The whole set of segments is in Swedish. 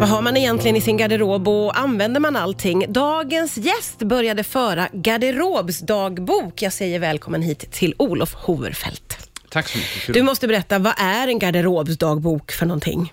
Vad har man egentligen i sin garderob och använder man allting? Dagens gäst började föra garderobsdagbok. Jag säger välkommen hit till Olof Hoverfeldt. Tack så mycket. Kul. Du måste berätta, vad är en garderobsdagbok för någonting?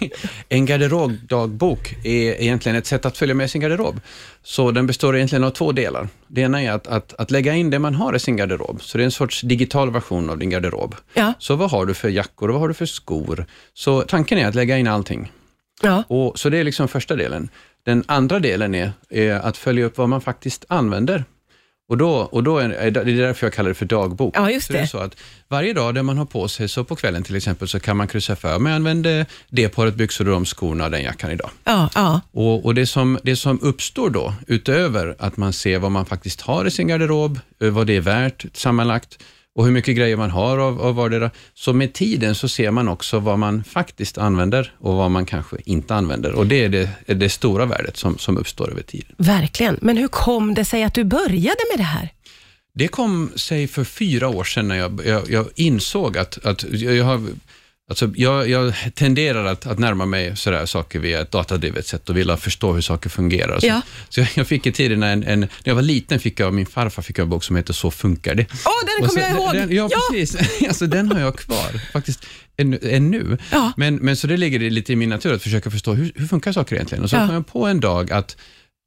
En garderobdagbok är egentligen ett sätt att följa med sin garderob. Så den består egentligen av två delar. Det ena är att, att, att lägga in det man har i sin garderob. Så det är en sorts digital version av din garderob. Ja. Så vad har du för jackor och vad har du för skor? Så tanken är att lägga in allting. Ja. Och, så det är liksom första delen. Den andra delen är, är att följa upp vad man faktiskt använder. Och, då, och då är, det är därför jag kallar det för dagbok. Ja, just så det. är det. så att varje dag där man har på sig, så på kvällen till exempel, så kan man kryssa för, men jag använde det paret byxor och de skorna och den jackan idag. Ja, ja. Och, och det, som, det som uppstår då, utöver att man ser vad man faktiskt har i sin garderob, eh, vad det är värt sammanlagt och hur mycket grejer man har av, av vardera, så med tiden så ser man också vad man faktiskt använder och vad man kanske inte använder. Och det är det, är det stora värdet som, som uppstår över tiden. Verkligen. Men hur kom det sig att du började med det här? Det kom sig för fyra år sedan när jag, jag, jag insåg att, att jag, jag har Alltså jag, jag tenderar att, att närma mig sådär saker via ett datadrivet sätt och vilja förstå hur saker fungerar. Så, Ja. så jag, jag fick i tiden, en, en, när jag var liten, fick jag av min farfar fick jag en bok som heter Så funkar det. Åh, den Och kommer jag ihåg! Den, ja, precis. alltså, den har jag kvar, faktiskt, ännu. Ja. Men, men så det ligger lite i min natur att försöka förstå hur, hur funkar saker egentligen. Och så Ja. kom jag på en dag att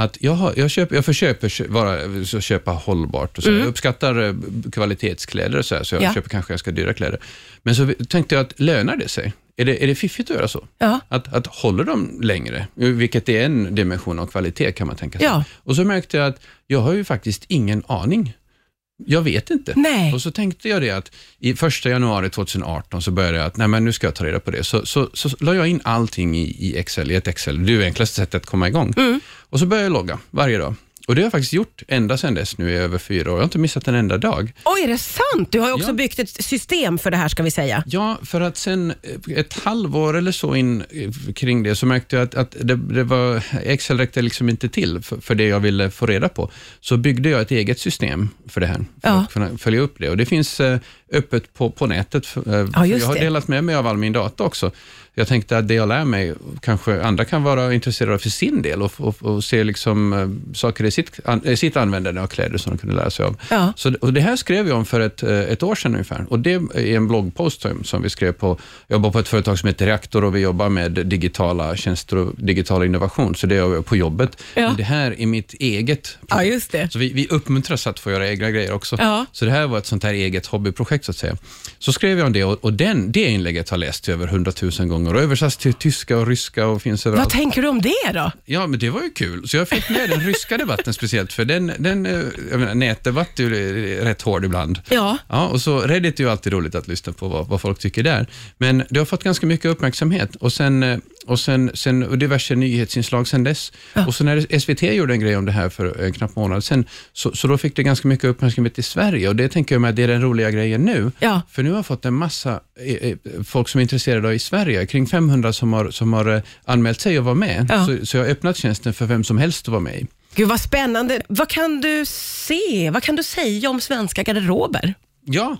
att jag, har, jag, köper, jag försöker vara, så köpa hållbart och så. Jag uppskattar eh, kvalitetskläder och så, här, så jag Mm. Ja. köper kanske ganska dyra kläder. Men så tänkte jag att lönar det sig? Är det, är det fiffigt att göra så? Ja. Att, att håller de längre? Vilket är en dimension av kvalitet kan man tänka sig. Ja. Och så märkte jag att jag har ju faktiskt ingen aning. Jag vet inte. Nej. Och så tänkte jag det att i första januari 2018 så började jag att nej men nu ska jag ta reda på det. Så, så, så la jag in allting i, i Excel, i ett Excel. Det är det enklaste sättet att komma igång. Mm. Och så började jag logga varje dag. Och det har jag faktiskt gjort ända sedan dess nu i över fyra år. Jag har inte missat en enda dag. Oj, är det sant? Du har ju också Ja. byggt ett system för det här, ska vi säga. Ja, för att sen eh, ett halvår eller så in eh, kring det så märkte jag att, att det, det var, Excel räckte liksom inte till för, för det jag ville få reda på. Så byggde jag ett eget system för det här, för Ja. att kunna följa upp det. Och Det finns eh, öppet på, på nätet. Eh, Ja, jag har det. delat med mig av all min data också. Jag tänkte att det jag lär mig kanske andra kan vara intresserade av för sin del och, och, och se liksom, eh, saker i sitt, i sitt användande av kläder som de kunde lära sig av. Ja. Så, och det här skrev jag om för ett, eh, ett år sedan ungefär. Och det är en bloggpost som, som vi skrev på, jag jobbar på ett företag som heter Reaktor och vi jobbar med digitala tjänster och digital innovation. Så det gör jag på jobbet. Ja. Men det här är mitt eget Ja, just det. så vi, vi uppmuntras att få göra egna grejer också. Ja. Så det här var ett sånt här eget hobbyprojekt så att säga. Så skrev jag om det och, och den, det inlägget har lästs över hundratusen gånger och översatts till tyska och ryska och finns överallt. Vad tänker du om det då? Ja, men det var ju kul. Så jag fick med den ryska debatten speciellt, för den, den eh, menar, nätdebatt är ju rätt hård ibland. Ja. Ja, och så Reddit är ju alltid roligt att lyssna på vad, vad folk tycker där. Men det har fått ganska mycket uppmärksamhet och sen, eh, och sen, sen och diverse nyhetsinslag sen dess. Och så när SVT gjorde en grej om det här för en knapp månad sen, så, så då fick det ganska mycket uppmärksamhet i Sverige och det tänker jag mig att det är den roliga grejen nu. Ja. För nu har jag fått en massa eh, eh, folk som är intresserade i Sverige, kring 500 som har, som har eh, anmält sig att vara med. Ja. Så, så jag har öppnat tjänsten för vem som helst att vara med i. Gud vad spännande. Vad kan du se? Vad kan du säga om svenska garderober? Ja,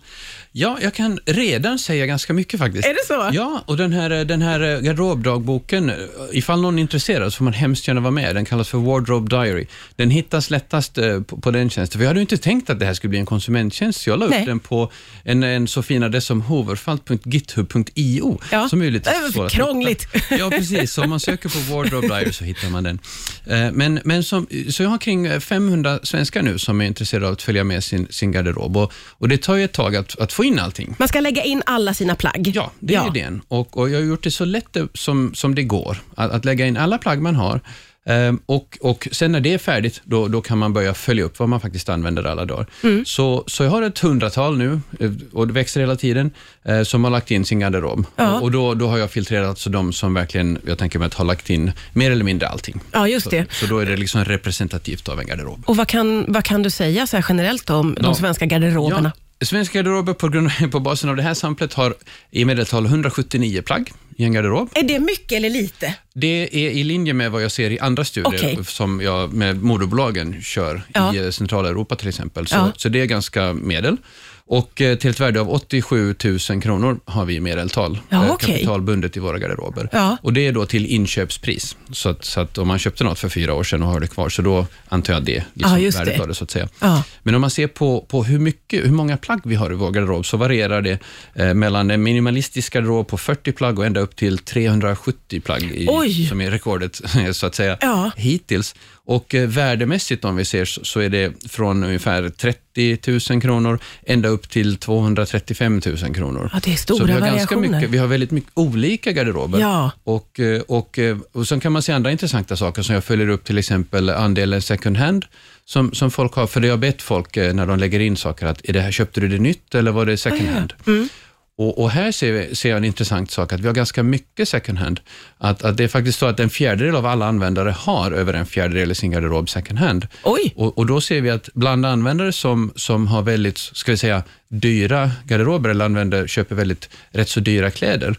ja, jag kan redan säga ganska mycket faktiskt. Är det så? Ja, och den här, den här eh, garderobdagboken, eh, ifall någon är intresserad så får man hemskt gärna vara med. Den kallas för Wardrobe Diary. Den hittas lättast eh, på, på den tjänsten. För jag hade inte tänkt att det här skulle bli en konsumenttjänst, så jag la upp den på en, en så fin adress som hoverfalt.github.io. Ja. Som är lite att krångligt. Ja, precis. Så om man söker på Wardrobe Diary så hittar man den. Men, men som, så jag har kring 500 svenskar nu som är intresserade av att följa med sin, sin garderob. Och, och det tar ju ett tag att, att få in allting. Man ska lägga in alla sina plagg. Ja, det är idén. Och, och jag har gjort det så lätt som, som det går, att, att lägga in alla plagg man har. Ehm, och, och sen när det är färdigt, då, då kan man börja följa upp vad man faktiskt använder alla dagar. Mm. Så, så jag har ett hundratal nu, eh, och det växer hela tiden, eh, som har lagt in sin garderob. Ja. Och, och då, då har jag filtrerat alltså de som verkligen, jag tänker mig att har lagt in mer eller mindre allting. Ja, just det. Så, så då är det liksom representativt av en garderob. Och vad kan, vad kan du säga så generellt om de Ja. svenska garderoberna? Ja, svenska garderober på, grund, på basen av det här samplet har i medeltal 179 plagg i en garderob. Är det mycket eller lite? Det är i linje med vad jag ser i andra studier Okej. som jag med moderbolagen kör Ja. i eh, centrala Europa till exempel. Så, Ja. så det är ganska medel. Och eh, till ett värde av 87 000 kronor har vi i medeltal Ja, eh, okej. kapital bundet i våra garderober. Ja. Och Det är då till inköpspris. Så att, så att om man köpte något för fyra år sedan och har det kvar, så då antar jag det liksom Ja, värdet det. av det. så att säga. Ja. Men om man ser på, på hur, mycket, hur många plagg vi har i vår garderob, så varierar det eh, mellan en minimalistisk garderob på 40 plagg och ända upp till 370 plagg, i, som är rekordet så att säga, hittills. Och eh, värdemässigt om vi ser så, så är det från ungefär 30 000 kronor ända upp till 235 000 kronor. Ja, det är stora så vi har ganska variationer. mycket, vi har väldigt mycket olika garderober. Ja. Och, eh, och, eh, och sen kan man se andra intressanta saker som jag följer upp, till exempel andelen second hand som, som folk har. För det har jag bett folk eh, när de lägger in saker, att är det här, köpte du det nytt eller var det second hand? Och, och här ser, vi, ser jag en intressant sak, att vi har ganska mycket second hand. Att, att det är faktiskt så att en fjärdedel av alla användare har över en fjärdedel i sin garderob second hand. Oj. Och, och då ser vi att bland användare som, som har väldigt, ska vi säga, dyra garderober eller använder, köper väldigt rätt så dyra kläder,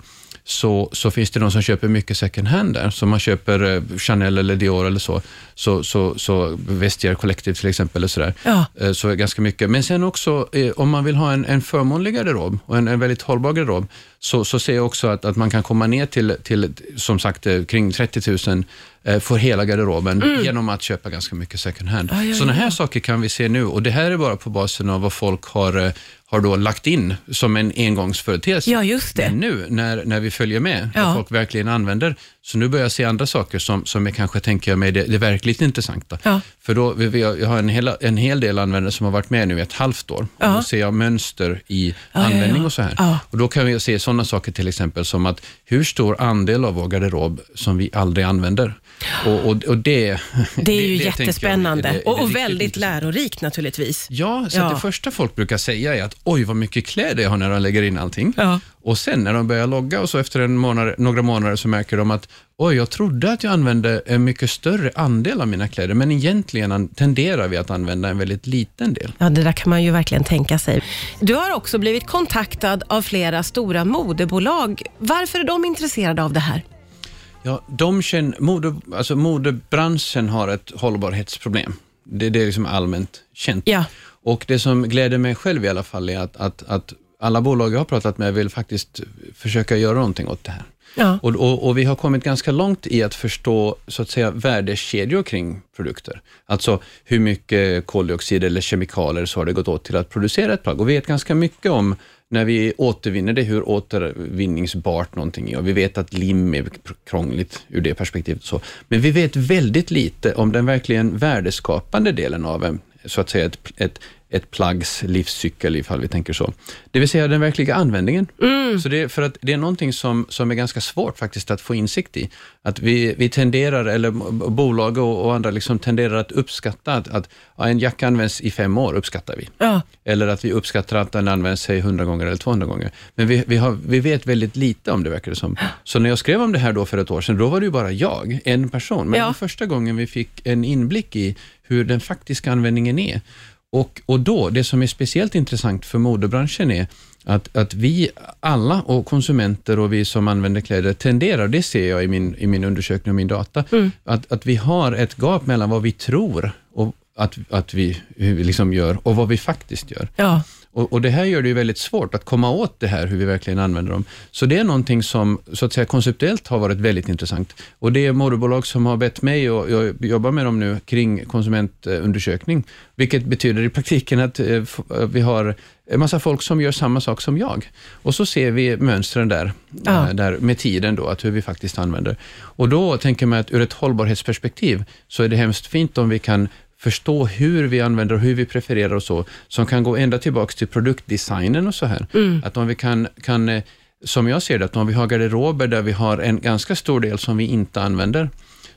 så, så finns det de som köper mycket second hand där. Så man köper eh, Chanel eller Dior eller så, så, så, så Vestiaire Collective till exempel. Eller sådär. Ja. Eh, Så ganska mycket. Men sen också, eh, om man vill ha en, en förmånlig garderob och en, en väldigt hållbar garderob, så, så ser jag också att, att man kan komma ner till, till som sagt, kring 30 000 eh, för hela garderoben genom att köpa ganska mycket second hand. Mm. Ja, Sådana ja. här saker kan vi se nu och det här är bara på basen av vad folk har, eh, har då lagt in som en engångsföreteelse. Ja, just det. Men nu när, när vi följer med, Ja. vad folk verkligen använder, så nu börjar jag se andra saker som, som är kanske, tänker jag mig, det, det verkligt intressanta. Ja. För då, jag har en hel, en hel del användare som har varit med nu i ett halvt år. Ja. Och då ser jag mönster i ja, användning ja. och så här. Och Då kan vi se sådana saker till exempel som att hur stor andel av vår garderob som vi aldrig använder. Och, och, och det, Det är ju tänker jag jättespännande är det- det och, och väldigt lärorikt naturligtvis. Ja, så det första folk brukar säga är att oj vad mycket kläder jag har när de lägger in allting. Och sen när de börjar logga och så efter månad, några månader så märker de att oj, jag trodde att jag använde en mycket större andel av mina kläder, men egentligen tenderar vi att använda en väldigt liten del. Ja, det där kan man ju verkligen tänka sig. Du har också blivit kontaktad av flera stora modebolag. Varför är de intresserade av det här? Ja, de känner, mode, alltså modebranschen har ett hållbarhetsproblem. Det, det är liksom allmänt känt. Ja. Och det som gläder mig själv i alla fall är att, att, att alla bolag jag har pratat med vill faktiskt försöka göra någonting åt det här. Ja. Och, och, och vi har kommit ganska långt i att förstå så att säga, värdekedjor kring produkter. Alltså hur mycket koldioxid eller kemikalier så har det gått åt till att producera ett plagg. Och vi vet ganska mycket om när vi återvinner det, hur återvinningsbart någonting är. Och vi vet att lim är krångligt ur det perspektivet. Så. Men vi vet väldigt lite om den verkligen värdeskapande delen av en, så att säga ett, ett, ett plaggs livscykel, ifall vi tänker så. Det vill säga den verkliga användningen. Så det, för att det är någonting som, som är ganska svårt faktiskt att få insikt i. Att vi, vi tenderar, eller bolag och, och andra liksom tenderar att uppskatta att, att ja, en jacka används i fem år, uppskattar vi. Ja. Eller att vi uppskattar att den används sig 100 gånger eller 200 gånger. Men vi, vi, har, vi vet väldigt lite om det, verkar det som. Så när jag skrev om det här då för ett år sedan, då var det ju bara jag, en person. Men Ja. första gången vi fick en inblick i hur den faktiska användningen är. Och, och då, det som är speciellt intressant för modebranschen är att, att vi alla och konsumenter och vi som använder kläder tenderar, det ser jag i min, i min undersökning och min data, att, att vi har ett gap mellan vad vi tror och att, att vi liksom gör och vad vi faktiskt gör. Ja. Och, och Det här gör det ju väldigt svårt att komma åt det här, hur vi verkligen använder dem. Så det är någonting som så att säga, konceptuellt har varit väldigt intressant. Och Det är modebolag som har bett mig, och jag jobbar med dem nu, kring konsumentundersökning. Vilket betyder i praktiken att eh, eh, vi har en massa folk som gör samma sak som jag. Och så ser vi mönstren där, Ja. eh, där med tiden, då, att hur vi faktiskt använder. Och då tänker man att ur ett hållbarhetsperspektiv så är det hemskt fint om vi kan förstå hur vi använder och hur vi prefererar och så, som kan gå ända tillbaka till produktdesignen och så här. Att om vi kan, kan, eh, som jag ser det, att om vi har garderober där vi har en ganska stor del som vi inte använder,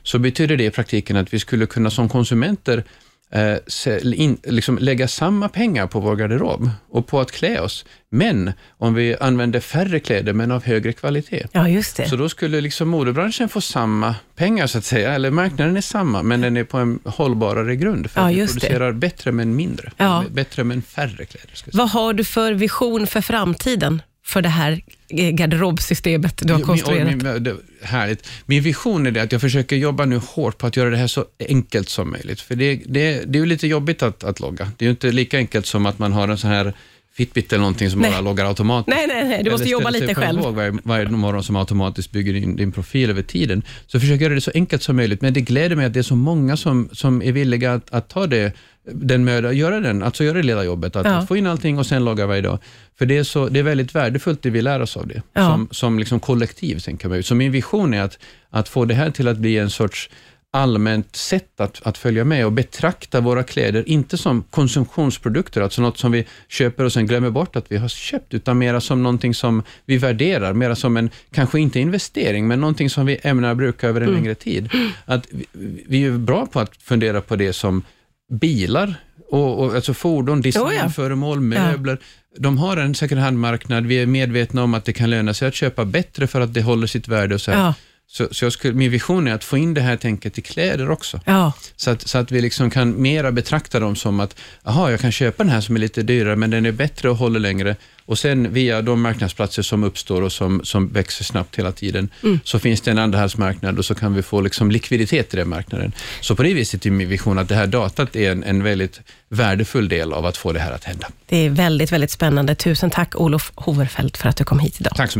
så betyder det i praktiken att vi skulle kunna som konsumenter eh, in, liksom lägga samma pengar på vår garderob och på att klä oss. Men om vi använder färre kläder men av högre kvalitet. ja, just det. Så då skulle liksom modebranschen få samma pengar så att säga, eller marknaden är samma, men den är på en hållbarare grund. För Ja, att vi just det. producerar bättre men mindre. Ja. Bättre men färre kläder. Vad har du för vision för framtiden för det här eh, garderobsystemet du har Min- konstruerat? min, det, härligt. Min vision är det att jag försöker jobba nu hårt på att göra det här så enkelt som möjligt. För det, det, det är ju lite jobbigt att, att logga. Det är ju inte lika enkelt som att man har en sån här Fitbit eller någonting som Nej. bara loggar automatiskt. Nej, nej, nej, du måste Eller jobba lite själv. varje, varje morgon som automatiskt bygger in din profil över tiden. Så försök göra det så enkelt som möjligt, men det gläder mig att det är så många som, som är villiga att, att ta det, den möda, göra den, alltså göra det lilla jobbet, att, Ja. att få in allting och sen logga varje dag. För det är, så, det är väldigt värdefullt det vi lär oss av det, Ja. som, som liksom kollektiv. tänker man ut. Så min vision är att, att få det här till att bli en sorts allmänt sätt att, att följa med och betrakta våra kläder, inte som konsumtionsprodukter, alltså något som vi köper och sen glömmer bort att vi har köpt, utan mera som någonting som vi värderar, mera som en, kanske inte investering, men någonting som vi ämnar bruka över en Mm. längre tid. Att vi, vi är bra på att fundera på det som bilar, och, och, alltså fordon, designföremål, möbler. De har en second hand-marknad, vi är medvetna om att det kan löna sig att köpa bättre för att det håller sitt värde och så. Ja, Så, så skulle, min vision är att få in det här tänket i kläder också. ja, Så att, så att vi liksom kan mera betrakta dem som att, aha, jag kan köpa den här som är lite dyrare, men den är bättre och håller längre. Och sen via de marknadsplatser som uppstår och som, som växer snabbt hela tiden, så finns det en andrahandsmarknad och så kan vi få liksom likviditet i den marknaden. Så på det viset är min vision att det här datat är en, en väldigt värdefull del av att få det här att hända. det är väldigt, väldigt spännande. Tusen tack Olof Hoverfeldt för att du kom hit idag. Tack så mycket.